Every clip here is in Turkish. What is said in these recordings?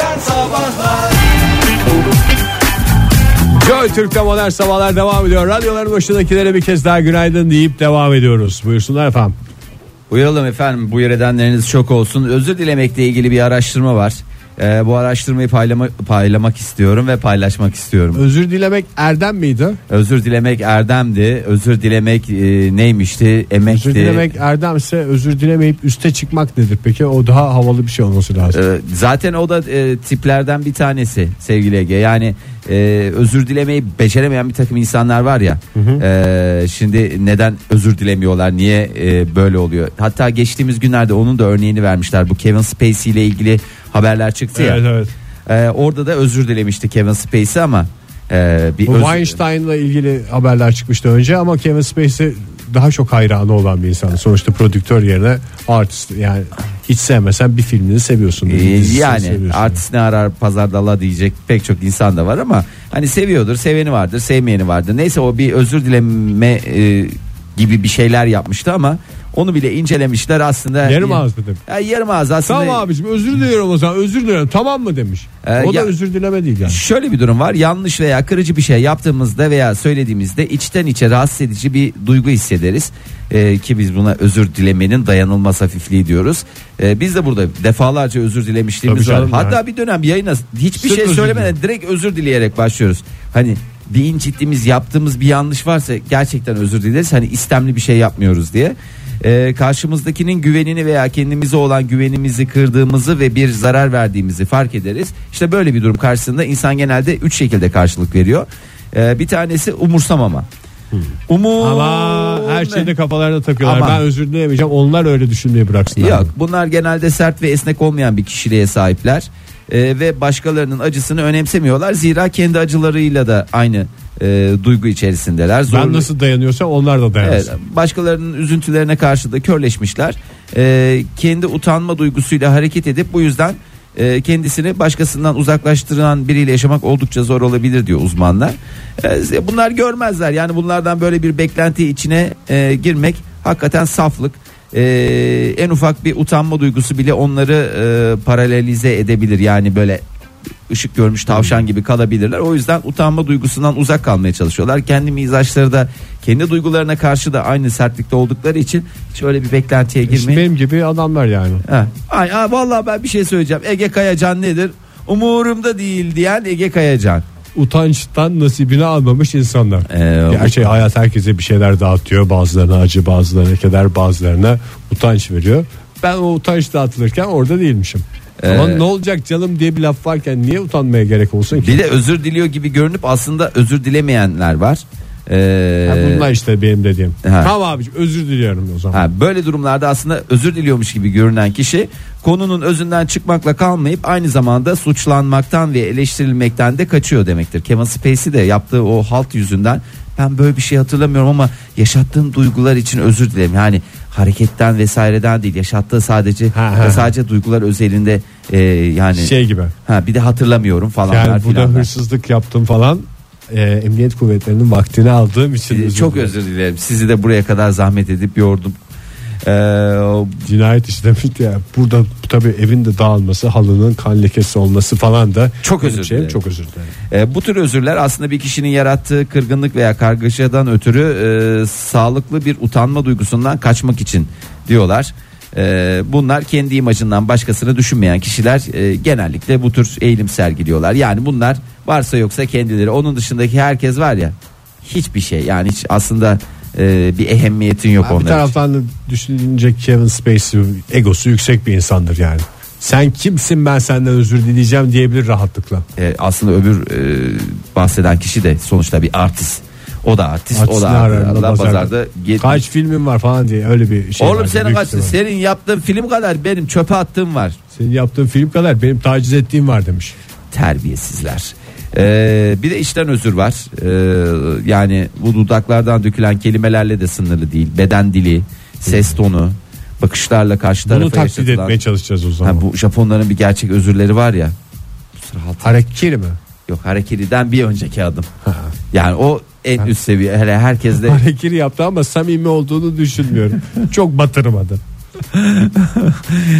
Modern Sabahlar Joy Türk'te modern sabahlar devam ediyor. Radyoların başındakilere bir kez daha günaydın deyip devam ediyoruz. Buyursunlar efendim. Uyaralım efendim bu edenleriniz çok olsun. Özür dilemekle ilgili bir araştırma var. Ee, bu araştırmayı paylama, paylamak istiyorum ve paylaşmak istiyorum. Özür dilemek erdem miydi? Özür dilemek erdemdi. Özür dilemek e, neymişti? Emekti. Özür dilemek erdemse özür dilemeyip üste çıkmak nedir peki? O daha havalı bir şey olması lazım. Ee, zaten o da e, tiplerden bir tanesi sevgili Ege. Yani e, özür dilemeyi beceremeyen bir takım insanlar var ya. e, şimdi neden özür dilemiyorlar? Niye e, böyle oluyor? Hatta geçtiğimiz günlerde onun da örneğini vermişler. Bu Kevin Spacey ile ilgili haberler çıktı ya. evet evet. E, orada da özür dilemişti Kevin Spacey ama e, bir Bu öz- Weinstein'la ilgili haberler çıkmıştı önce ama Kevin Spacey daha çok hayranı olan bir insan. Sonuçta prodüktör yerine artist yani hiç sevmesen bir filmini seviyorsun. Ee, yani seviyorsun. artist ne arar pazarda Allah diyecek pek çok insan da var ama hani seviyordur seveni vardır sevmeyeni vardır neyse o bir özür dileme e, gibi bir şeyler yapmıştı ama onu bile incelemişler aslında Yarım ağız dedim. Ya, yarım ağız aslında Tamam abicim özür diliyorum o zaman özür diliyorum tamam mı demiş. Ee, o da ya- özür dileme değil yani. Şöyle bir durum var yanlış veya kırıcı bir şey yaptığımızda veya söylediğimizde içten içe rahatsız edici bir duygu hissederiz. Ee, ki biz buna özür dilemenin dayanılmaz hafifliği diyoruz. Ee, biz de burada defalarca özür dilemişliğimiz var. canım Hatta yani. bir dönem yayına hiçbir Sırf şey söylemeden direkt özür dileyerek başlıyoruz. Hani bir incittiğimiz yaptığımız bir yanlış varsa gerçekten özür dileriz. Hani istemli bir şey yapmıyoruz diye. Ee, karşımızdakinin güvenini veya kendimize olan güvenimizi kırdığımızı ve bir zarar verdiğimizi fark ederiz. İşte böyle bir durum karşısında insan genelde üç şekilde karşılık veriyor. Ee, bir tanesi umursamama. Umur Ama her şeyde kafalarına takıyorlar. Ama- Ben özür dilemeyeceğim. Onlar öyle düşünmeyi bıraksınlar. Yok bunlar genelde sert ve esnek olmayan bir kişiliğe sahipler Ee, ve başkalarının acısını önemsemiyorlar zira kendi acılarıyla da aynı e, duygu içerisindeler. Ben Zorlu- nasıl dayanıyorsam onlar da dayansın. Evet, başkalarının üzüntülerine karşı da körleşmişler. Ee, kendi utanma duygusuyla hareket edip bu yüzden e, kendisini başkasından uzaklaştıran biriyle yaşamak oldukça zor olabilir diyor uzmanlar. Ee, bunlar görmezler yani bunlardan böyle bir beklenti içine e, girmek hakikaten saflık. Ee, en ufak bir utanma duygusu bile onları e, paralelize edebilir yani böyle ışık görmüş tavşan gibi kalabilirler. O yüzden utanma duygusundan uzak kalmaya çalışıyorlar. Kendi mizaçları da kendi duygularına karşı da aynı sertlikte oldukları için hiç öyle bir beklentiye İşte girmeyin. benim gibi adamlar yani. Ha. Ay, ay, vallahi ben bir şey söyleyeceğim. Ege Kayacan nedir? Umurumda değil diyen Ege Kayacan. Utançtan nasibini almamış insanlar. Ee, Gerçi hayat herkese bir şeyler dağıtıyor. Bazılarına acı, bazılarına keder, bazılarına utanç veriyor. Ben o utanç dağıtılırken orada değilmişim. Ama Ee, ne olacak canım diye bir laf varken niye utanmaya gerek olsun ki? Bir de özür diliyor gibi görünüp aslında özür dilemeyenler var. Ee, Ha, bunlar işte benim dediğim. Ha. Tamam abicim özür diliyorum o zaman. Ha, böyle durumlarda aslında özür diliyormuş gibi görünen kişi konunun özünden çıkmakla kalmayıp aynı zamanda suçlanmaktan ve eleştirilmekten de kaçıyor demektir. Kevin Spacey de yaptığı o halt yüzünden ben böyle bir şey hatırlamıyorum ama yaşattığım duygular için özür dilerim. Yani hareketten vesaireden değil yaşattığı sadece Ha, ha, sadece duygular özelinde e, yani Şey gibi. ha bir de hatırlamıyorum falan. Yani burada hırsızlık yaptım falan. E, emniyet kuvvetlerinin vaktini aldığım için Ee, çok dilerim. özür dilerim. Sizi de buraya kadar zahmet edip yordum. Ee, o- Cinayet işlemişti ya. Burada tabii evin de dağılması, halının kan lekesi olması falan da Çok özür dilerim. Çok özür dilerim. E, bu tür özürler aslında bir kişinin yarattığı kırgınlık veya kargaşadan ötürü e, sağlıklı bir utanma duygusundan kaçmak için diyorlar. E, bunlar kendi imajından başkasını düşünmeyen kişiler e, genellikle bu tür eğilim sergiliyorlar. Yani bunlar varsa yoksa kendileri onun dışındaki herkes var ya hiçbir şey yani hiç aslında e, bir ehemmiyetin yok bir onlar için. taraftan da düşününce Kevin Spacey egosu yüksek bir insandır yani. Sen kimsin ben senden özür dileyeceğim diyebilir rahatlıkla. E, aslında öbür e, bahseden kişi de sonuçta bir artist. O da artist, Artist o da artist. pazarda pazarda. yetmiş- Kaç filmin var falan diye öyle bir şey. Oğlum var. senin Büyük kaç ihtimal. senin yaptığın film kadar benim çöpe attığım var. Senin yaptığın film kadar benim taciz ettiğim var demiş. Terbiyesizler. Ee, bir de işten özür var. Ee, yani bu dudaklardan dökülen kelimelerle de sınırlı değil. Beden dili, ses tonu, bakışlarla karşı tarafa Bunu taklit yaşatılan- etmeye çalışacağız o zaman. Ha, bu Japonların bir gerçek özürleri var ya. Harekiri mi? Yok hareketiden bir önceki adım. Yani o en üst seviye. Hele herkes de Harekiri yaptı ama samimi olduğunu düşünmüyorum. Çok batırmadı.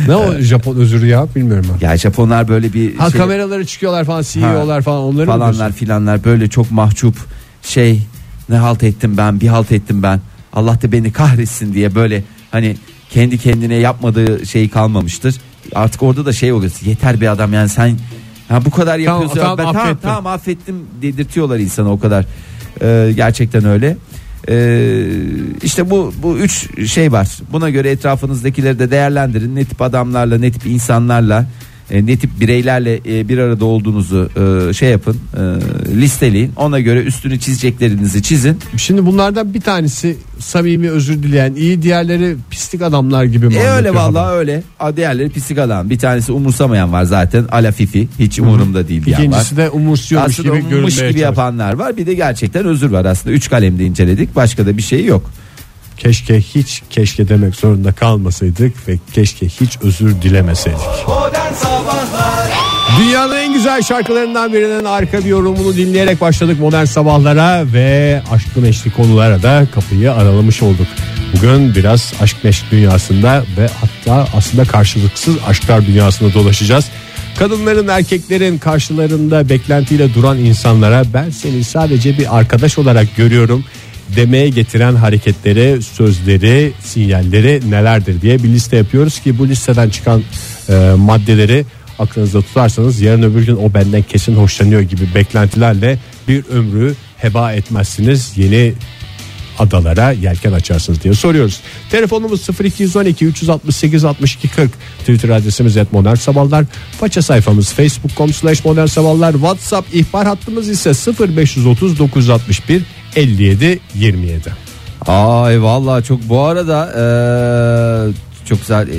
ne o Japon özürü ya bilmiyorum ben. Ya Japonlar böyle bir Ha şey, kameraları çıkıyorlar falan CEO'lar falan onları mı falanlar diyorsun? filanlar böyle çok mahcup şey ne halt ettim ben bir halt ettim ben Allah da beni kahretsin diye böyle hani kendi kendine yapmadığı şey kalmamıştır. Artık orada da şey oluyor yeter bir adam yani sen ha bu kadar Tamam, yapıyorsun tamam, ben tamam, affettim. tamam affettim dedirtiyorlar insana o kadar Ee, gerçekten öyle. Ee, işte bu bu üç şey var. Buna göre etrafınızdakileri de değerlendirin. Ne tip adamlarla, ne tip insanlarla, e, ne tip bireylerle e, bir arada olduğunuzu e, şey yapın, e, listeleyin. Ona göre üstünü çizeceklerinizi çizin. Şimdi bunlardan bir tanesi samimi özür dileyen iyi diğerleri pislik adamlar gibi mi E öyle vallahi adam? öyle. A, Diğerleri pislik adam. Bir tanesi umursamayan var zaten. Ala fifi. Hiç umurumda değil diyen var. İkincisi de umursuyormuş Aslında gibi görünmeye gibi çalışıyor. yapanlar var. Bir de gerçekten özür var aslında. Üç kalemde inceledik. Başka da bir şey yok. Keşke hiç keşke demek zorunda kalmasaydık ve keşke hiç özür dilemeseydik. Dünyanın en güzel şarkılarından birinin arka bir yorumunu dinleyerek başladık modern sabahlara ve aşklı meşli konulara da kapıyı aralamış olduk. Bugün biraz aşk meşk dünyasında ve hatta aslında karşılıksız aşklar dünyasında dolaşacağız. Kadınların erkeklerin karşılarında beklentiyle duran insanlara ben seni sadece bir arkadaş olarak görüyorum demeye getiren hareketleri, sözleri, sinyalleri nelerdir diye bir liste yapıyoruz ki bu listeden çıkan e, maddeleri aklınızda tutarsanız yarın öbür gün o benden kesin hoşlanıyor gibi beklentilerle bir ömrü heba etmezsiniz. Yeni adalara yelken açarsınız diye soruyoruz. Telefonumuz 0212 368 62 40. Twitter adresimiz et modern sabahlar. Faça sayfamız facebook.com slash modern sabahlar. Whatsapp ihbar hattımız ise 0530 961 57 27. Ay vallahi çok bu arada eee, çok güzel eee,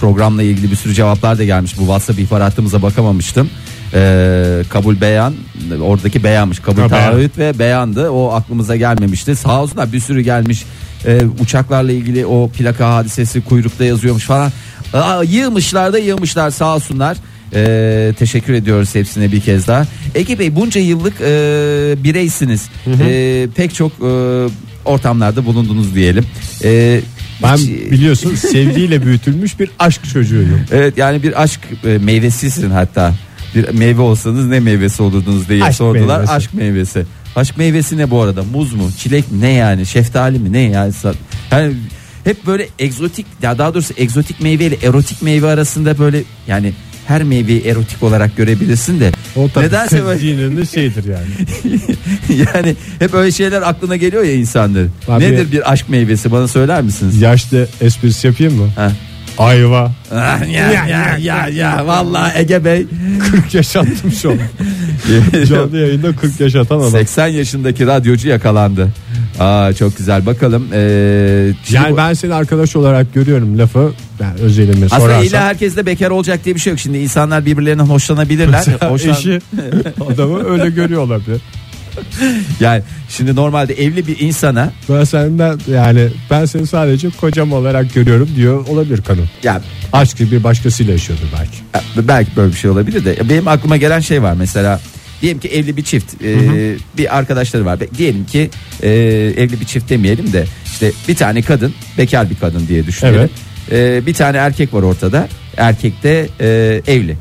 programla ilgili bir sürü cevaplar da gelmiş. Bu WhatsApp ihbar hattımıza bakamamıştım. Eee, kabul beyan oradaki beyanmış kabul Ha, taahhüt ve beyandı o aklımıza gelmemişti sağ olsunlar bir sürü gelmiş Eee, uçaklarla ilgili o plaka hadisesi kuyrukta yazıyormuş falan Aa, yığmışlar da yığmışlar sağ olsunlar Eee, teşekkür ediyoruz hepsine bir kez daha Ege Bey bunca yıllık eee, bireysiniz Eee, pek çok eee, ortamlarda bulundunuz diyelim Eee, Ben hiç- biliyorsun sevgiyle büyütülmüş bir aşk çocuğuyum. Evet yani bir aşk e, meyvesisin hatta. Bir meyve olsanız ne meyvesi olurdunuz diye Aşk sordular. meyvesi. Aşk meyvesi. Aşk meyvesi ne bu arada? Muz mu? Çilek mi? Ne yani? Şeftali mi? Ne yani? Yani hep böyle egzotik ya daha doğrusu egzotik meyve ile erotik meyve arasında böyle yani her meyveyi erotik olarak görebilirsin de O tabii nedense böyle de şeydir yani. yani hep öyle şeyler aklına geliyor ya insanların. Abi- Nedir bir aşk meyvesi bana söyler misiniz? Yaşlı esprisi yapayım mı? Ha. Ayva. Ah, ya, ya ya ya vallahi Ege Bey 40 yaşattım şu an. Canlı yayında 40 yaşatan adam. 80 yaşındaki radyocu yakalandı. Aa çok güzel. Bakalım. Ee, Yani bu- ben seni arkadaş olarak görüyorum lafı. Ben özelime aslında sorarsan. illa herkes de bekar olacak diye bir şey yok. Şimdi insanlar birbirlerinden hoşlanabilirler. Mesela Hoşlan- eşi adamı öyle görüyor olabilir. Yani şimdi normalde evli bir insana Ben senden yani ben seni sadece kocam olarak görüyorum diyor olabilir kadın. ya Aşkı bir başkasıyla yaşıyordur belki. belki böyle bir şey olabilir de benim aklıma gelen şey var mesela diyelim ki evli bir çift e, bir arkadaşları var. Be- diyelim ki e, evli bir çift demeyelim de işte bir tane kadın bekar bir kadın diye düşünelim. E, bir tane erkek var ortada. Erkek de e, evli.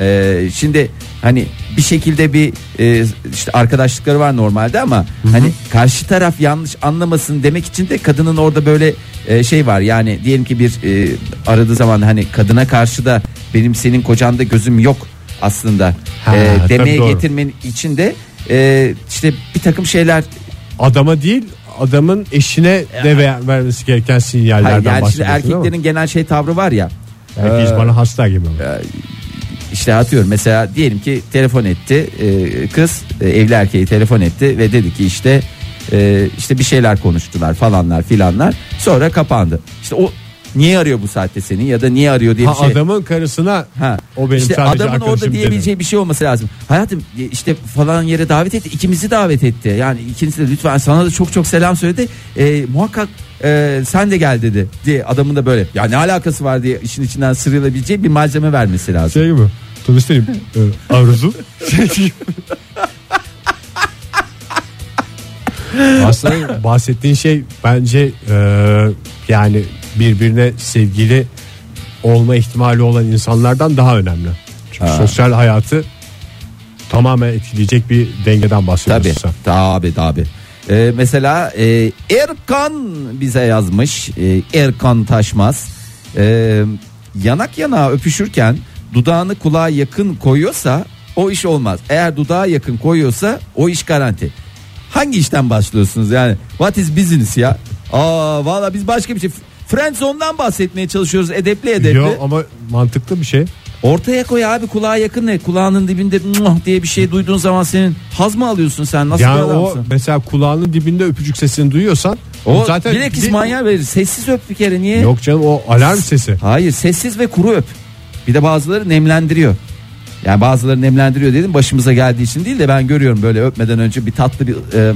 E, şimdi hani bir şekilde bir e, işte arkadaşlıkları var normalde ama hani karşı taraf yanlış anlamasın demek için de kadının orada böyle e, şey var. Yani diyelim ki bir e, aradığı zaman hani kadına karşı da benim senin kocanda gözüm yok aslında Ha, e, demeye doğru. getirmen için de e, işte bir takım şeyler Adama değil adamın eşine de ver- vermesi gereken sinyallerden Hayır, yani bahsediyorsun erkeklerin genel şey tavrı var ya hiç Ee, bana hasta gibi. mi? işte atıyorum mesela diyelim ki telefon etti e, kız e, evli erkeği telefon etti ve dedi ki işte e, işte bir şeyler konuştular falanlar filanlar sonra kapandı. İşte o niye arıyor bu saatte seni ya da niye arıyor diye Ha, bir şey. adamın karısına Ha. o benim işte sadece adamın orada diyebileceği bir şey olması lazım. Hayatım e, işte falan yere davet etti. ikimizi davet etti. Yani ikinizi de lütfen sana da çok çok selam söyledi. E, muhakkak e, sen de gel dedi diye adamın da böyle ya ne alakası var diye işin içinden sıyrılabileceği bir malzeme vermesi lazım. Şey gibi. Turistlerim. e, arzu. Şey gibi. Aslında bahsettiğin şey bence e, yani birbirine sevgili olma ihtimali olan insanlardan daha önemli. Çünkü Ha. sosyal hayatı tamamen etkileyecek bir dengeden bahsediyorsun Tabii sen. tabii tabii. Ee, mesela e, Erkan bize yazmış. E, Erkan Taşmaz. E, yanak yanağa öpüşürken dudağını kulağa yakın koyuyorsa o iş olmaz. Eğer dudağa yakın koyuyorsa o iş garanti. Hangi işten başlıyorsunuz yani? What is business ya? Aa valla biz başka bir şey. Friendzone'dan bahsetmeye çalışıyoruz edepli edepli. Yo, ama mantıklı bir şey. Ortaya koy abi kulağa yakın ne? Kulağının dibinde "Muah" diye bir şey duyduğun zaman senin haz mı alıyorsun sen? Nasıl yani bir o mesela kulağının dibinde öpücük sesini duyuyorsan O zaten bilakis bir- manyak verir. Sessiz öp bir kere niye? Yok canım o alarm sesi. Hayır sessiz ve kuru öp. Bir de bazıları nemlendiriyor. Yani bazıları nemlendiriyor dedim başımıza geldiği için değil de ben görüyorum böyle öpmeden önce bir tatlı bir e,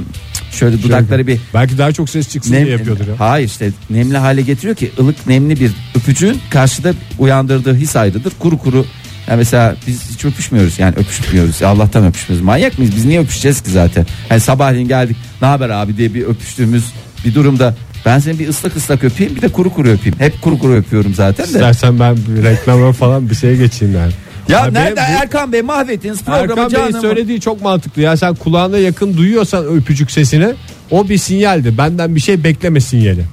şöyle dudakları bir Belki daha çok ses çıksın diye yapıyordur ya. Hayır işte nemli hale getiriyor ki ılık nemli bir öpücüğün karşıda uyandırdığı his ayrıdır. Kuru kuru yani mesela biz hiç öpüşmüyoruz yani öpüşmüyoruz. Ya Allah'tan öpüşmüyoruz. Manyak mıyız? Biz niye öpüşeceğiz ki zaten? Yani sabahleyin geldik. Ne haber abi diye bir öpüştüğümüz bir durumda ben seni bir ıslak ıslak öpeyim bir de kuru kuru öpeyim. Hep kuru kuru öpüyorum zaten de. İstersen ben bir reklama falan bir şeye geçeyim yani. Ya Abi nerede bu- Erkan Bey mahvettiniz programı Erkan Bey'in canım. söylediği çok mantıklı ya sen kulağına yakın duyuyorsan öpücük sesini o bir sinyaldi benden bir şey bekleme sinyali.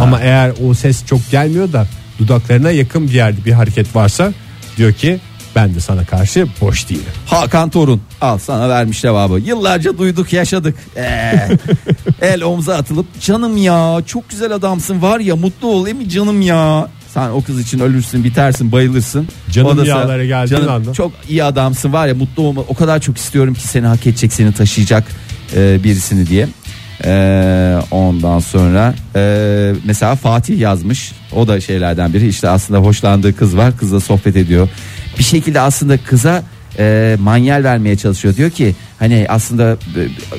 Ama eğer o ses çok gelmiyor da dudaklarına yakın bir yerde bir hareket varsa diyor ki ben de sana karşı boş değilim. Hakan Torun al sana vermiş cevabı. Yıllarca duyduk yaşadık. Ee, el omza atılıp canım ya çok güzel adamsın var ya mutlu ol değil mi canım ya. Sen o kız için ölürsün bitersin bayılırsın. Canım O da sana- yağlara geldiğin canım, anda. Çok iyi adamsın var ya mutlu olma o kadar çok istiyorum ki seni hak edecek seni taşıyacak e, birisini diye. Ee, ondan sonra e, mesela Fatih yazmış o da şeylerden biri işte aslında hoşlandığı kız var kızla sohbet ediyor bir şekilde aslında kıza e, manyel vermeye çalışıyor diyor ki hani aslında e,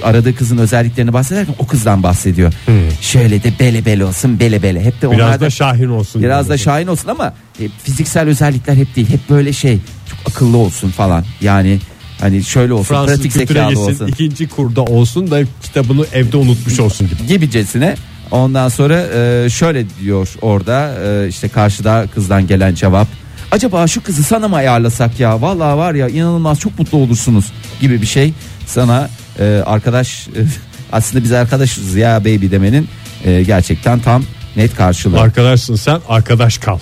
aradığı kızın özelliklerini bahsederken o kızdan bahsediyor şöyle de bele bele olsun bele bele hep de Biraz da şahin olsun. Biraz da şahin olsun ama e, fiziksel özellikler hep değil. Hep böyle şey çok akıllı olsun falan. Yani hani şöyle olsun Fransız pratik zekalı gitsin olsun ikinci kurda olsun da kitabını evde unutmuş olsun gibi. gibicesine. Ondan sonra e, şöyle diyor orada e, işte karşıda kızdan gelen cevap. Acaba şu kızı sana mı ayarlasak ya? Vallahi var ya inanılmaz çok mutlu olursunuz gibi bir şey. Sana e, arkadaş e, aslında biz arkadaşız ya baby demenin e, gerçekten tam net karşılığı. Arkadaşsın sen arkadaş kal.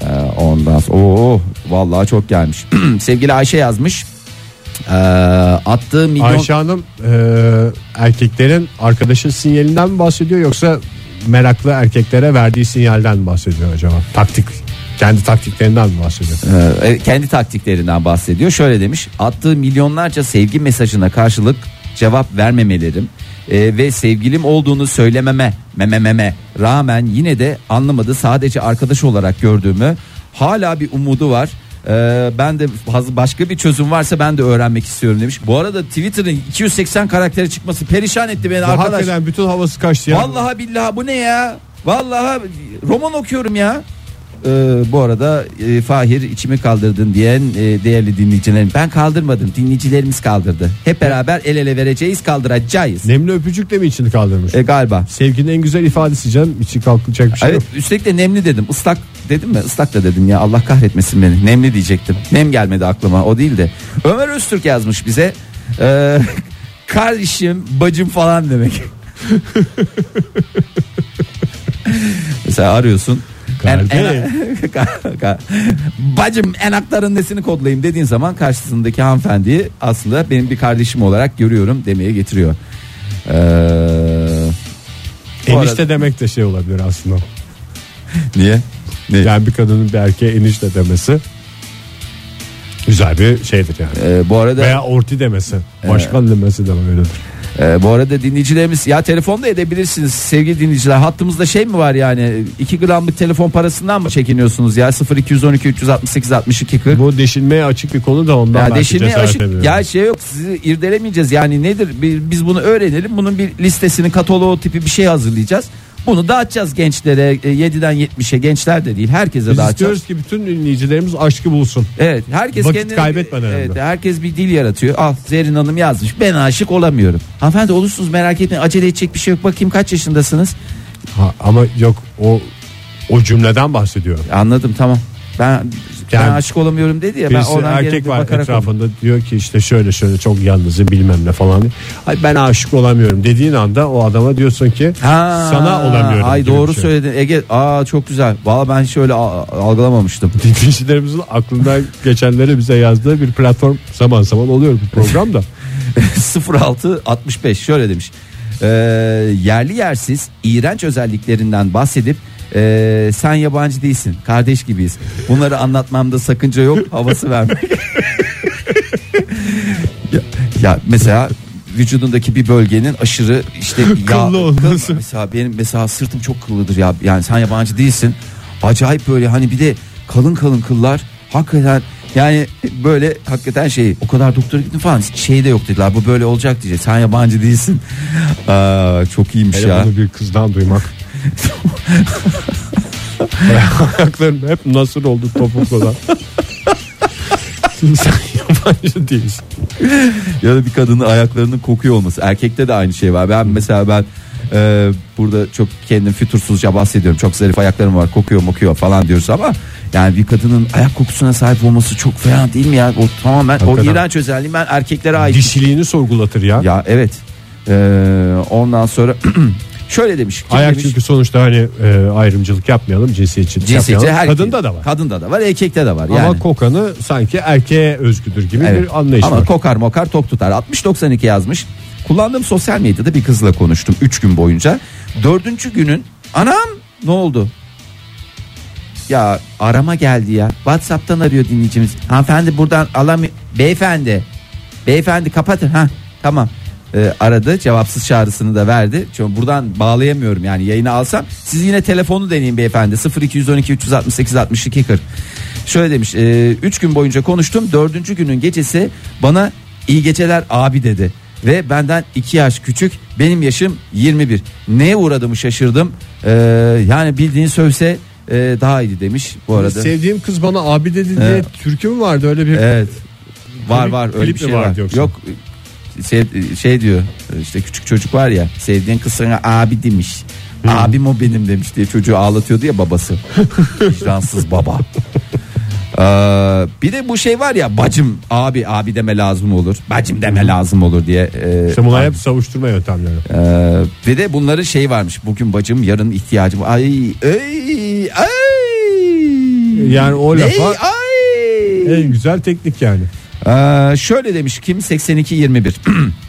Ee, ondan sonra oo, vallahi çok gelmiş. Sevgili Ayşe yazmış. Ee, attığı milyon Ayşe Hanım e, erkeklerin arkadaşı sinyalinden mi bahsediyor yoksa meraklı erkeklere verdiği sinyalden mi bahsediyor acaba? Taktik kendi taktiklerinden mi bahsediyor? e, kendi taktiklerinden bahsediyor. Şöyle demiş. Attığı milyonlarca sevgi mesajına karşılık cevap vermemelerim e, ve sevgilim olduğunu söylememe memememe rağmen yine de anlamadı sadece arkadaş olarak gördüğümü hala bir umudu var. Ee, ben de başka bir çözüm varsa ben de öğrenmek istiyorum demiş. Bu arada Twitter'ın 280 karaktere çıkması perişan etti beni arkadaş. Hakikaten bütün havası kaçtı ya. Vallahi billahi bu ne ya? Vallahi roman okuyorum ya. Ee, bu arada e, Fahir içimi kaldırdın diyen e, değerli dinleyicilerim. Ben kaldırmadım dinleyicilerimiz kaldırdı. Hep beraber el ele vereceğiz kaldıracağız. Nemli öpücükle mi içini kaldırmış? E, galiba. Sevginin en güzel ifadesi canım. İçi kalkacak bir şey Evet yok. üstelik de nemli dedim ıslak dedim mi ıslak da dedim ya Allah kahretmesin beni nemli diyecektim nem gelmedi aklıma o değil de Ömer Öztürk yazmış bize Ee, kardeşim bacım falan demek mesela arıyorsun en, en, bacım enakların nesini kodlayayım dediğin zaman karşısındaki hanımefendiyi aslında benim bir kardeşim olarak görüyorum demeye getiriyor. Ee, bu Enişte arada- demek de şey olabilir aslında. niye? Ne? Yani bir kadının bir erkeğe enişte demesi güzel bir şeydir yani. Ee, bu arada Veya orti demesi. Başkan demesi de öyledir. E, bu arada dinleyicilerimiz ya telefonda edebilirsiniz sevgili dinleyiciler. Hattımızda şey mi var yani 2 gramlık telefon parasından mı çekiniyorsunuz ya 0212 368 62 40. Bu deşilmeye açık bir konu da ondan ya deşilmeye ediyorum. ya şey yok sizi irdelemeyeceğiz yani nedir Bi- biz bunu öğrenelim bunun bir listesini kataloğu tipi bir şey hazırlayacağız. Bunu dağıtacağız gençlere e, 7'den 70'e gençler de değil herkese Biz dağıtacağız. istiyoruz ki bütün dinleyicilerimiz aşkı bulsun. Evet herkes Vakit kendine kaybetmeden evet, herkes bir dil yaratıyor. Al Zerrin Hanım yazmış. Ben aşık olamıyorum. Hanımefendi olursunuz merak etmeyin. Acele edecek bir şey yok. Bakayım kaç yaşındasınız? Ha, ama yok o O cümleden bahsediyor. Anladım tamam. Ben ben Yani aşık olamıyorum dedi ya ben oradan erkek var etrafında diyor ki işte şöyle şöyle çok yalnızım bilmem ne falan. Ay ben aşık olamıyorum dediğin anda o adama diyorsun ki Ha, sana olamıyorum. Ay doğru şey. söyledin Ege. Aa çok güzel. Valla ben şöyle algılamamıştım. Dinleyicilerimizin aklından geçenleri bize yazdığı bir platform zaman zaman oluyor bu programda. 06 65 şöyle demiş. Ee, yerli yersiz iğrenç özelliklerinden bahsedip ee, sen yabancı değilsin kardeş gibiyiz. Bunları anlatmamda sakınca yok havası vermek. ya, ya mesela vücudundaki bir bölgenin aşırı işte yağ- Kıllı olması. kıl- mesela benim mesela sırtım çok kıllıdır ya yani sen yabancı değilsin. Acayip böyle hani bir de kalın kalın kıllar hakikaten yani böyle hakikaten şey o kadar doktora gittim falan şey de yok dediler bu böyle olacak diyecek sen yabancı değilsin. Aa, çok iyiymiş Hele ya. bunu bir kızdan duymak. Ayaklarım hep nasıl oldu topukludan. Sen yabancı değilsin. ya da bir kadının ayaklarının kokuyor olması. Erkekte de aynı şey var. Ben mesela ben e, burada çok kendim fütursuzca bahsediyorum. Çok zarif ayaklarım var. Kokuyor mokuyor falan diyoruz ama yani bir kadının ayak kokusuna sahip olması çok fena değil mi ya? O tamamen o Hakikaten. iğrenç özelliği ben erkeklere ait. Dişiliğini sorgulatır ya. Ya evet. E, ondan sonra şöyle demiş. Kim Ayak demiş? çünkü sonuçta hani e, ayrımcılık yapmayalım cinsiyetçilik Cinsiyetçi yapmayalım. her Kadında da var. Kadında da var, erkekte de var. Ama yani. kokanı sanki erkeğe özgüdür gibi Evet. bir anlayış Ama var. kokar mokar tok tutar. 60-92 yazmış. Kullandığım sosyal medyada bir kızla konuştum 3 gün boyunca. Dördüncü günün anam ne oldu? Ya arama geldi ya. Whatsapp'tan arıyor dinleyicimiz. Hanımefendi buradan alamıyor. Beyefendi. Beyefendi kapatın. Ha tamam. Ee, aradı cevapsız çağrısını da verdi. Çünkü buradan bağlayamıyorum yani yayını alsam. Siz yine telefonu deneyin beyefendi. 0212 368 62 40. Şöyle demiş. 3 gün boyunca konuştum. Dördüncü günün gecesi bana iyi geceler abi dedi. Ve benden 2 yaş küçük benim yaşım 21. Neye uğradığımı şaşırdım. Ee, yani bildiğin sövse e, daha iyiydi demiş bu arada. Sevdiğim kız bana abi dedi diye Evet. türkü mü vardı öyle bir Evet. Var var öyle bir şey var. yoksa? Yok şey, şey diyor işte küçük çocuk var ya sevdiğin kız sana abi demiş. Abim o benim demiş diye çocuğu ağlatıyordu ya babası. Vicdansız baba. Ee, bir de bu şey var ya bacım abi abi deme lazım olur. Bacım deme lazım olur diye. e, İşte bunlar hep savuşturma yöntemleri. ee, ve de bunların şey varmış. Bugün bacım yarın ihtiyacım. Ay ay ay. Yani o lafa ay. en güzel teknik yani. Ee, şöyle demiş kim 82 21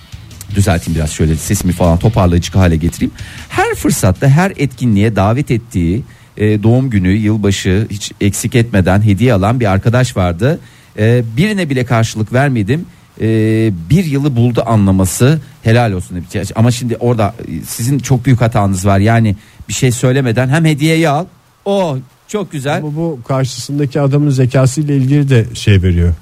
düzelteyim biraz şöyle sesimi falan toparlayıcı hale getireyim. Her fırsatta her etkinliğe davet ettiği e, doğum günü, yılbaşı hiç eksik etmeden hediye alan bir arkadaş vardı. E, birine bile karşılık vermedim. E, bir yılı buldu anlaması helal olsun demiş. Ama şimdi orada e, sizin çok büyük hatanız var. Yani bir şey söylemeden hem hediyeyi al. O çok güzel. Ama bu karşısındaki adamın zekasıyla ilgili de şey veriyor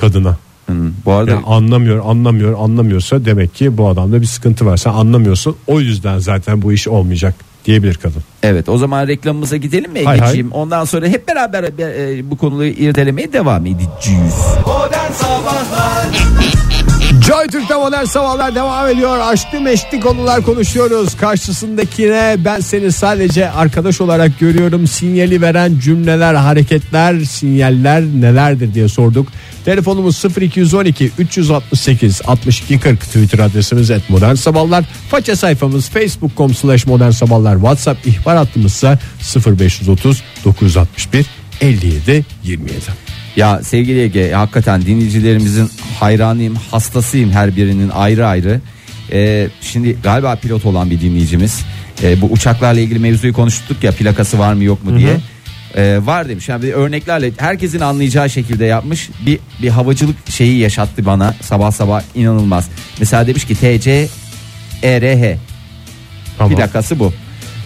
kadına. Hı, bu arada Yani anlamıyor, anlamıyor, anlamıyorsa demek ki bu adamda bir sıkıntı var. Sen anlamıyorsun. O yüzden zaten bu iş olmayacak diyebilir kadın. Evet o zaman reklamımıza gidelim mi Hay hay. Egeciğim? Ondan sonra hep beraber e, bu konuyu irdelemeye devam edeceğiz. Modern Sabahlar Joy Türk'te modern sabahlar devam ediyor. Aşklı meşkli konular konuşuyoruz. Karşısındakine ben seni sadece arkadaş olarak görüyorum. Sinyali veren cümleler, hareketler, sinyaller nelerdir diye sorduk. Telefonumuz 0212 368 62 40 Twitter adresimiz et modern sabahlar. Faça sayfamız facebook.com slash modern sabahlar. WhatsApp ihbar hattımızsa 0530 961 57 27. Ya sevgili Ege hakikaten dinleyicilerimizin hayranıyım hastasıyım her birinin ayrı ayrı. Ee, şimdi galiba pilot olan bir dinleyicimiz. Ee, bu uçaklarla ilgili mevzuyu konuştuk ya plakası var mı yok mu diye. Ee, var demiş yani bir örneklerle herkesin anlayacağı şekilde yapmış bir bir havacılık şeyi yaşattı bana sabah sabah inanılmaz. Mesela demiş ki TC ERH Tamam. plakası bu.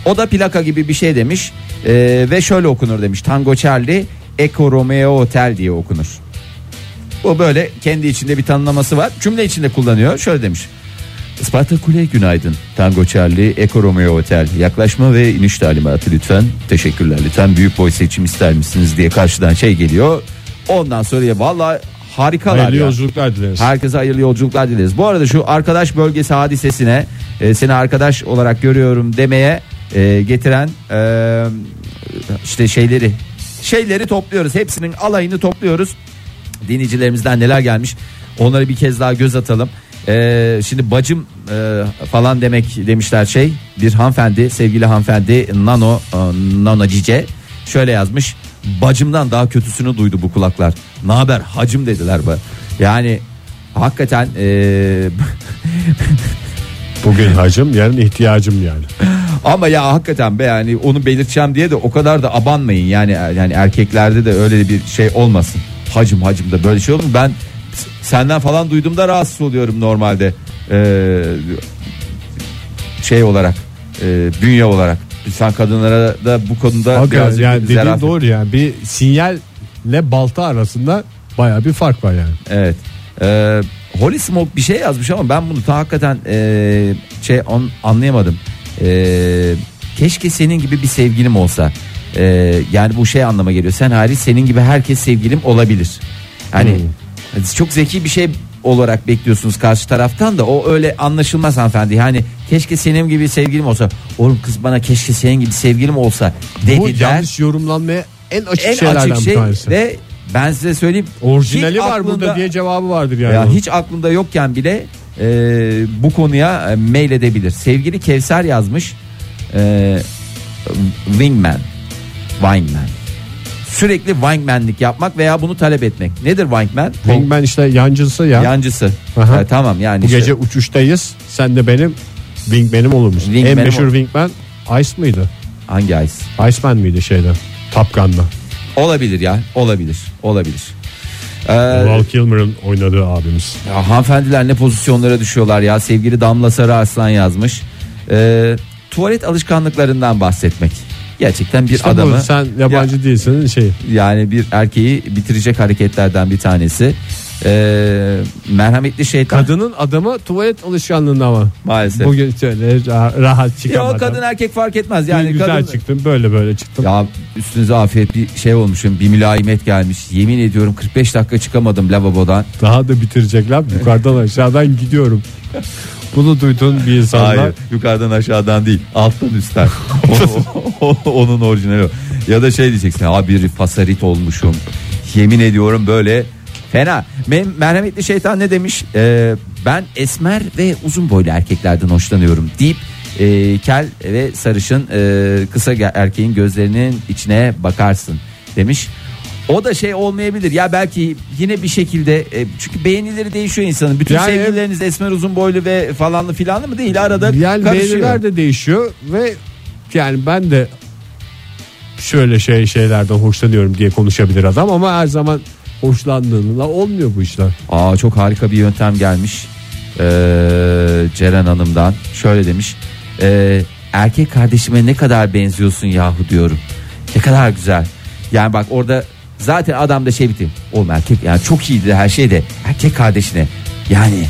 O da plaka gibi bir şey demiş Ee, ve şöyle okunur demiş Tango Charlie Eco Romeo Hotel diye okunur. Bu böyle kendi içinde bir tanımlaması var. Cümle içinde kullanıyor. Şöyle demiş. Isparta Kule günaydın. Tango Charlie Eco Romeo Hotel. Yaklaşma ve iniş talimatı lütfen. Teşekkürler lütfen. Büyük boy seçim ister misiniz diye karşıdan şey geliyor. Ondan sonra ya vallahi harikalar Hayırlı ya. yolculuklar dileriz. Herkese hayırlı yolculuklar dileriz. Bu arada şu arkadaş bölgesi hadisesine e, seni arkadaş olarak görüyorum demeye e, getiren e, işte şeyleri şeyleri topluyoruz. Hepsinin alayını topluyoruz. Dinleyicilerimizden neler gelmiş onları bir kez daha göz atalım. E, şimdi bacım e, falan demek demişler şey bir hanımefendi sevgili hanımefendi Nano e, Nano Cice şöyle yazmış bacımdan daha kötüsünü duydu bu kulaklar. Ne haber hacım dediler bu. Yani hakikaten e, Bugün hacım yarın ihtiyacım yani. Ama ya hakikaten be yani onu belirteceğim diye de o kadar da abanmayın yani yani erkeklerde de öyle bir şey olmasın. Hacım hacım da böyle şey olur mu? Ben senden falan duyduğumda rahatsız oluyorum normalde. Ee, şey olarak e, bünye olarak. Sen kadınlara da bu konuda Hakikaten birazcık yani dediğin doğru yani bir sinyalle balta arasında baya bir fark var yani. Evet. Ee, Holy Smoke bir şey yazmış ama ben bunu ta hakikaten e, şey on, anlayamadım. Ee, keşke senin gibi bir sevgilim olsa. Ee, yani bu şey anlama geliyor. Sen hariç senin gibi herkes sevgilim olabilir. Hani çok zeki bir şey olarak bekliyorsunuz karşı taraftan da o öyle anlaşılmaz hanımefendi. Yani keşke senin gibi sevgilim olsa. Oğlum kız bana keşke senin gibi sevgilim olsa Bu dediler. yanlış yorumlanmaya en açık En şeylerden açık bir şey tanesi. ve ben size söyleyeyim. Orijinali hiç var burada aklında- diye cevabı vardır yani. ya hiç aklında yokken bile e, bu konuya e, mail edebilir. Sevgili Kevser yazmış. E, wingman. Wingman. Sürekli wingmanlik yapmak veya bunu talep etmek. Nedir wingman? Wingman işte yancısı ya. Yancısı. Aha. Ha, tamam yani Bu işte gece uçuştayız. Sen de benim wingman'im olur musun? En meşhur ol- wingman Ice mıydı? hangi ice? Iceman mıydı şeyde? Top Gun'da. Olabilir ya. Olabilir. Olabilir. Ee, Val Kilmer'ın oynadığı abimiz. Ya hanımefendiler ne pozisyonlara düşüyorlar ya. Sevgili Damla Sarı Arslan yazmış. Ee, tuvalet alışkanlıklarından bahsetmek. Gerçekten bir İşte bu, adamı sen yabancı değilsin şey. yani bir erkeği bitirecek hareketlerden bir tanesi. Ee, merhametli şeytan Kadının adamı tuvalet alışkanlığında ama. maalesef. Bugün şöyle rah- rahat çıkamadan. ya kadın erkek fark etmez yani güzel kadın çıktım böyle böyle çıktım. Ya üstünüze afiyet bir şey olmuşum bir mülayimet gelmiş yemin ediyorum 45 dakika çıkamadım lavabodan Daha da bitirecekler yukarıdan aşağıdan gidiyorum. Bunu duyduğun bir insanlar Hayır yukarıdan aşağıdan değil alttan üstten O- o- onun orijinali o. ya da şey diyeceksin abi bir fasarit olmuşum yemin ediyorum böyle fena. Merhametli şeytan ne demiş? Ee, ben esmer ve uzun boylu erkeklerden hoşlanıyorum deyip e, kel ve sarışın e, kısa erkeğin gözlerinin içine bakarsın demiş. O da şey olmayabilir. Ya belki yine bir şekilde e, çünkü beğenileri değişiyor insanın. Bütün Yani- sevgilileriniz esmer uzun boylu ve falanlı filanlı mı değil? Arada yani karışıyor. beğeniler de değişiyor ve yani ben de şöyle şey şeylerden hoşlanıyorum diye konuşabilir adam ama her zaman hoşlandığında olmuyor bu işler. Aa çok harika bir yöntem gelmiş Ee, Ceren Hanım'dan. Şöyle demiş Ee, erkek kardeşime ne kadar benziyorsun yahu diyorum. Ne kadar güzel. Yani bak orada zaten adam da şey bitti. Oğlum erkek yani çok iyiydi her şey de erkek kardeşine. Yani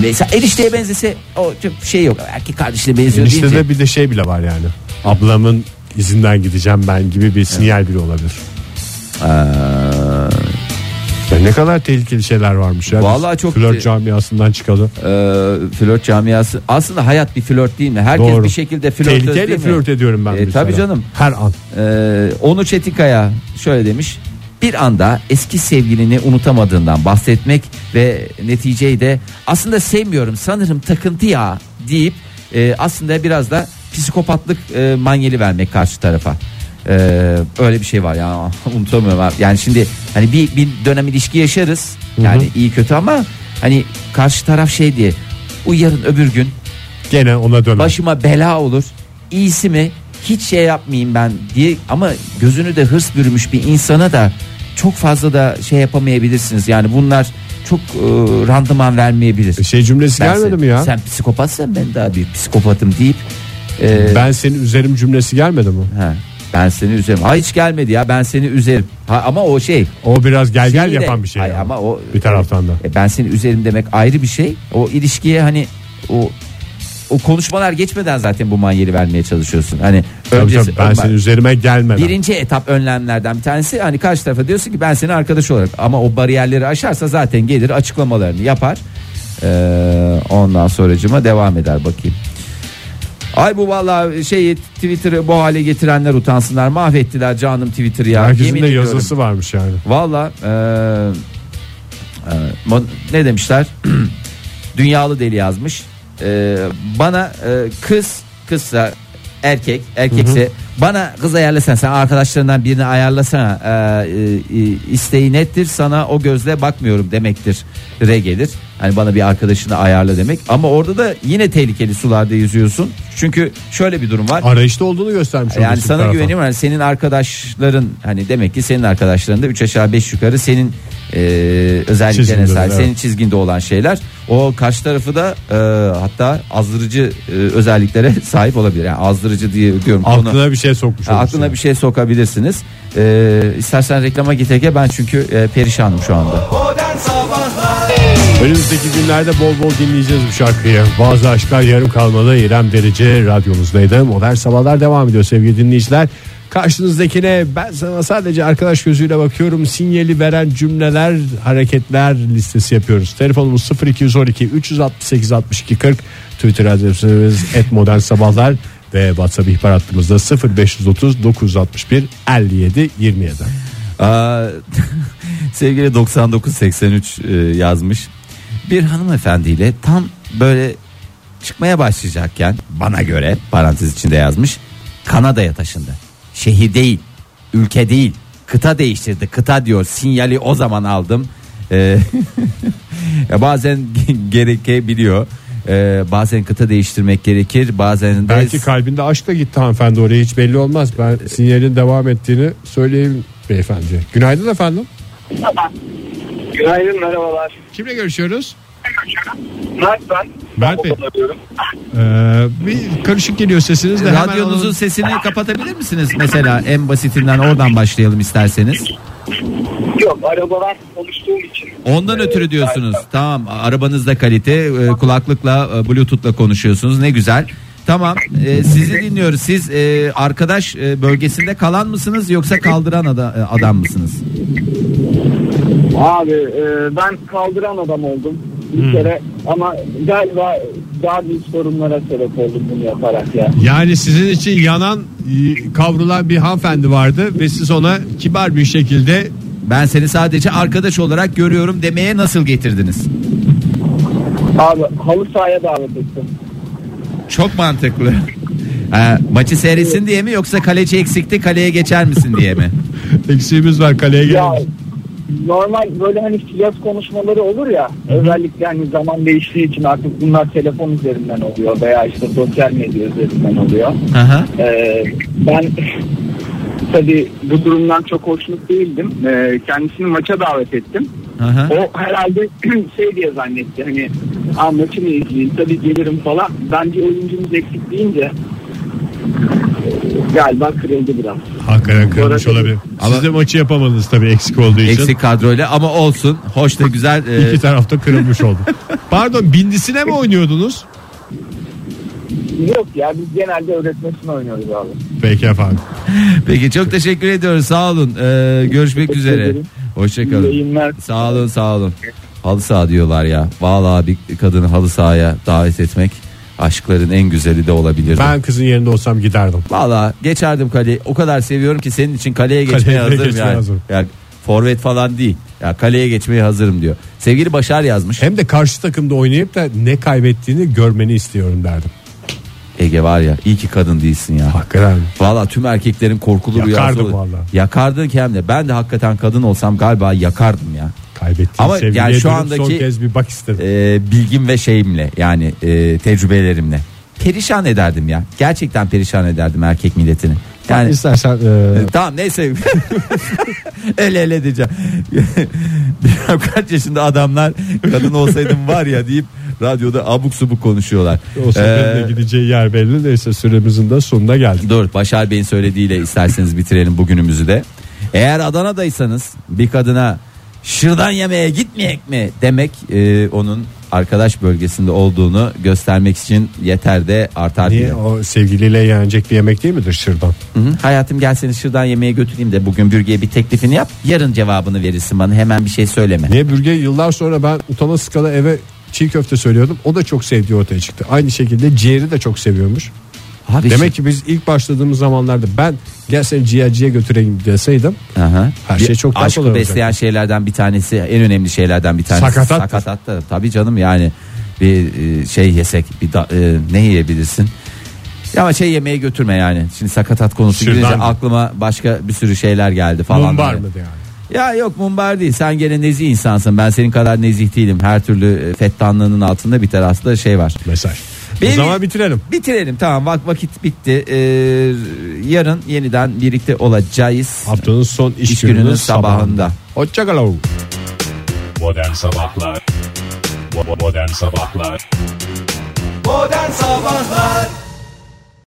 mesela erişteye benzese o çok şey yok. Erkek kardeşine benziyor İşte deyince de bir de şey bile var yani. Ablamın izinden gideceğim ben gibi bir sinyal bile olabilir. Ya ne kadar tehlikeli şeyler varmış ya. Vallahi çok flört camiasından çıkalım. Ee, flört camiası aslında hayat bir flört değil mi herkes Doğru. bir şekilde flört Tehlikeyle değil mi? flört ediyorum ben. E, mesela. tabii canım. Her an. Ee, Onu Çetinkaya şöyle demiş. Bir anda eski sevgilini unutamadığından bahsetmek ve neticeyi de aslında sevmiyorum sanırım takıntı ya deyip e, aslında biraz da psikopatlık e, manyeli vermek karşı tarafa. Ee, öyle bir şey var ya unutamıyorum abi. Yani şimdi hani bir, bir dönem ilişki yaşarız yani iyi kötü ama hani karşı taraf şey diye o yarın öbür gün Gene ona döner. başıma bela olur. İyisi mi hiç şey yapmayayım ben diye ama gözünü de hırs bürümüş bir insana da çok fazla da şey yapamayabilirsiniz. Yani bunlar çok e, randıman vermeyebilir. şey cümlesi Ben gelmedi sen- mi ya? Sen psikopatsan ben daha bir psikopatım deyip e, Ben senin üzerim cümlesi gelmedi mi? ha, ben seni üzerim. Ha hiç gelmedi ya ben seni üzerim. Ha, ama o şey. O biraz gel gel de- yapan bir şey. Hayır, ama o bir taraftan da. e, ben seni üzerim demek ayrı bir şey. O ilişkiye hani o o konuşmalar geçmeden zaten bu manyeli vermeye çalışıyorsun. Hani Tabii öncesi tabii, ben bak, senin üzerime gelmeden. birinci etap önlemlerden bir tanesi hani karşı tarafa diyorsun ki ben seni arkadaş olarak ama o bariyerleri aşarsa zaten gelir açıklamalarını yapar. Ee, ondan sonracıma devam eder bakayım. Ay bu vallahi şeyi Twitter'ı bu hale getirenler utansınlar. Mahvettiler canım Twitter'ı ya. Herkesin Yemin de ediyorum. yazısı varmış yani. Valla e, e, ne demişler? Dünyalı deli yazmış. E, bana e, kız kızsa erkek erkekse bana kız ayarlasana sen arkadaşlarından birini ayarlasana e, e, isteği nettir sana o gözle bakmıyorum demektir re gelir. Hani bana bir arkadaşını ayarla demek ama orada da yine tehlikeli sularda yüzüyorsun. Çünkü şöyle bir durum var. Arayışta olduğunu göstermiş Yani sana tarafa. güveniyorum. Yani senin arkadaşların hani demek ki senin arkadaşların da 3 aşağı 5 yukarı senin e, özelliklerine Çizginde, sahip, evet. senin çizginde olan şeyler. O karşı tarafı da e, hatta azdırıcı e, özelliklere sahip olabilir. Yani azdırıcı diye diyorum. Aklına bir şey sokmuş olursun. aklına bir şey sokabilirsiniz. E, istersen reklama git Ege ben çünkü e, perişanım şu anda. Modern Sabahlar Önümüzdeki günlerde bol bol dinleyeceğiz bu şarkıyı. Bazı aşklar yarım kalmalı. İrem Derici radyonuzdaydı. Modern Sabahlar devam ediyor sevgili dinleyiciler. Karşınızdakine ben sana sadece arkadaş gözüyle bakıyorum. Sinyali veren cümleler, hareketler listesi yapıyoruz. Telefonumuz 0212 368 62 40. Twitter adresimiz @modern sabahlar ve WhatsApp ihbar hattımızda 0530 961 57 27. Aa, sevgili 9983 e, yazmış. Bir hanımefendiyle tam böyle çıkmaya başlayacakken bana göre parantez içinde yazmış. Kanada'ya taşındı. Şehir değil, ülke değil, kıta değiştirdi. Kıta diyor. Sinyali o zaman aldım. Ee, ya bazen gerekebiliyor. Ee, bazen kıta değiştirmek gerekir. Bazen de Belki kalbinde aşkla gitti hanımefendi oraya hiç belli olmaz. Ben sinyalin devam ettiğini söyleyeyim beyefendi. Günaydın efendim. Günaydın merhabalar. Kimle görüşüyoruz? Mert ben. Mert Bey. Ee, bir karışık geliyor sesiniz de. hemen radyonuzun onun- sesini kapatabilir misiniz? Mesela en basitinden oradan başlayalım isterseniz. Yok arabadan konuştuğum için. Ondan ötürü diyorsunuz. Tamam arabanızda kalite e, kulaklıkla e, bluetooth'la konuşuyorsunuz ne güzel. Tamam e, sizi dinliyoruz. Siz e, arkadaş e, bölgesinde kalan mısınız yoksa kaldıran ada- e, adam mısınız? Abi e, ben kaldıran adam oldum bir kere ama galiba daha büyük sorunlara sebep oldum bunu yaparak ya. Yani sizin için yanan e, kavrulan bir hanımefendi vardı ve siz ona kibar bir şekilde Ben seni sadece arkadaş olarak görüyorum demeye nasıl getirdiniz? Abi halı sahaya davet ettim. Çok mantıklı. E, maçı seyretsin diye mi yoksa kaleci eksikti kaleye geçer misin diye mi? eksiğimiz var kaleye Ya gelmiş. Normal böyle hani flört konuşmaları olur ya özellikle hani zaman değiştiği için artık bunlar telefon üzerinden oluyor veya işte sosyal medya üzerinden oluyor. Ee, ben tabii bu durumdan çok hoşnut değildim. Ee, kendisini maça davet ettim. Aha. O herhalde şey diye zannetti hani Aa, maçı mı izleyeyim tabii gelirim falan. Bence oyuncumuz eksik deyince galiba kırıldı biraz. Hakikaten kırılmış olabilir. Ama- Siz de maçı yapamadınız tabii eksik olduğu için. Eksik kadroyla ama olsun. Hoş da güzel. e, İki tarafta kırılmış oldu. Pardon bindisine mi oynuyordunuz? Yok ya biz genelde öğretmesini oynuyoruz abi. Peki efendim. Peki çok teşekkür ediyoruz. Sağ olun. Ee, görüşmek Teşekkür üzere. ederim. Hoşçakalın. yayınlar. Sağ olun, sağ olun. Halı saha diyorlar ya. Vallahi bir kadını halı sahaya davet etmek aşkların en güzeli de olabilir. Ben kızın yerinde olsam giderdim. Vallahi geçerdim kaleye. O kadar seviyorum ki senin için kaleye Kaleye geçmeye de hazırım geçmeye yani. hazırım. yani. Forvet falan değil. Ya kaleye geçmeye hazırım diyor. Sevgili Başar yazmış. Hem de karşı takımda oynayıp da ne kaybettiğini görmeni istiyorum derdim. Ege var ya iyi ki kadın değilsin ya. Hakikaten. Valla tüm erkeklerin korkulu rüyası. Yakardım valla. Yakardın ki hem de. Ben de hakikaten kadın olsam galiba yakardım ya. Kaybettiğin Ama yani şu andaki- son kez bir bak istedim. Ee, bilgim ve şeyimle yani e, tecrübelerimle. Perişan ederdim ya. Gerçekten perişan ederdim erkek milletini. Yani İstersen e, Tamam neyse. el ele diyeceğim. Bilmem kaç yaşında adamlar kadın olsaydım var ya deyip radyoda abuk subuk konuşuyorlar. o seferin Ee, de gideceği yer belli. Neyse süremizin de sonuna geldik. Dur Başar Bey'in söylediğiyle isterseniz bitirelim bugünümüzü de. Eğer Adana'daysanız bir kadına şırdan yemeye gitmeyek mi demek e, onun arkadaş bölgesinde olduğunu göstermek için yeter de artar Niye bile. o sevgiliyle yenecek bir yemek değil midir şırdan? Hı hı. Hayatım gel seni şırdan yemeye götüreyim de bugün bürgeye bir teklifini yap. Yarın cevabını verirsin bana hemen bir şey söyleme. Niye bürge yıllar sonra ben utana skala eve çiğ köfte söylüyordum. O da çok sevdiği ortaya çıktı. Aynı şekilde ciğeri de çok seviyormuş. Abi Demek ki biz ilk başladığımız zamanlarda ben gel seni ciğerciye götüreyim deseydim Aha. Her şey çok daha kolay olacak. besleyen şeylerden bir tanesi en önemli şeylerden bir tanesi. Sakatattır. Sakatattır. Tabii canım yani bir e, şey yesek bir da- e, ne yiyebilirsin? Ya ama şey yemeğe götürme yani. Şimdi sakatat konusu girince aklıma başka bir sürü şeyler geldi falan. mumbar mı yani? Ya yok mumbar değil. Sen gene nezih insansın. Ben senin kadar nezih değilim. Her türlü e, fettanlığının altında bir aslında şey var. Mesaj. Benim- O zaman bitirelim. Bitirelim tamam vak vakit bitti. Ee, yarın yeniden birlikte olacağız. Haftanın son iş, İş gününün, gününün sabahında. Hoşçakalın. Modern Sabahlar Modern Sabahlar Modern Sabahlar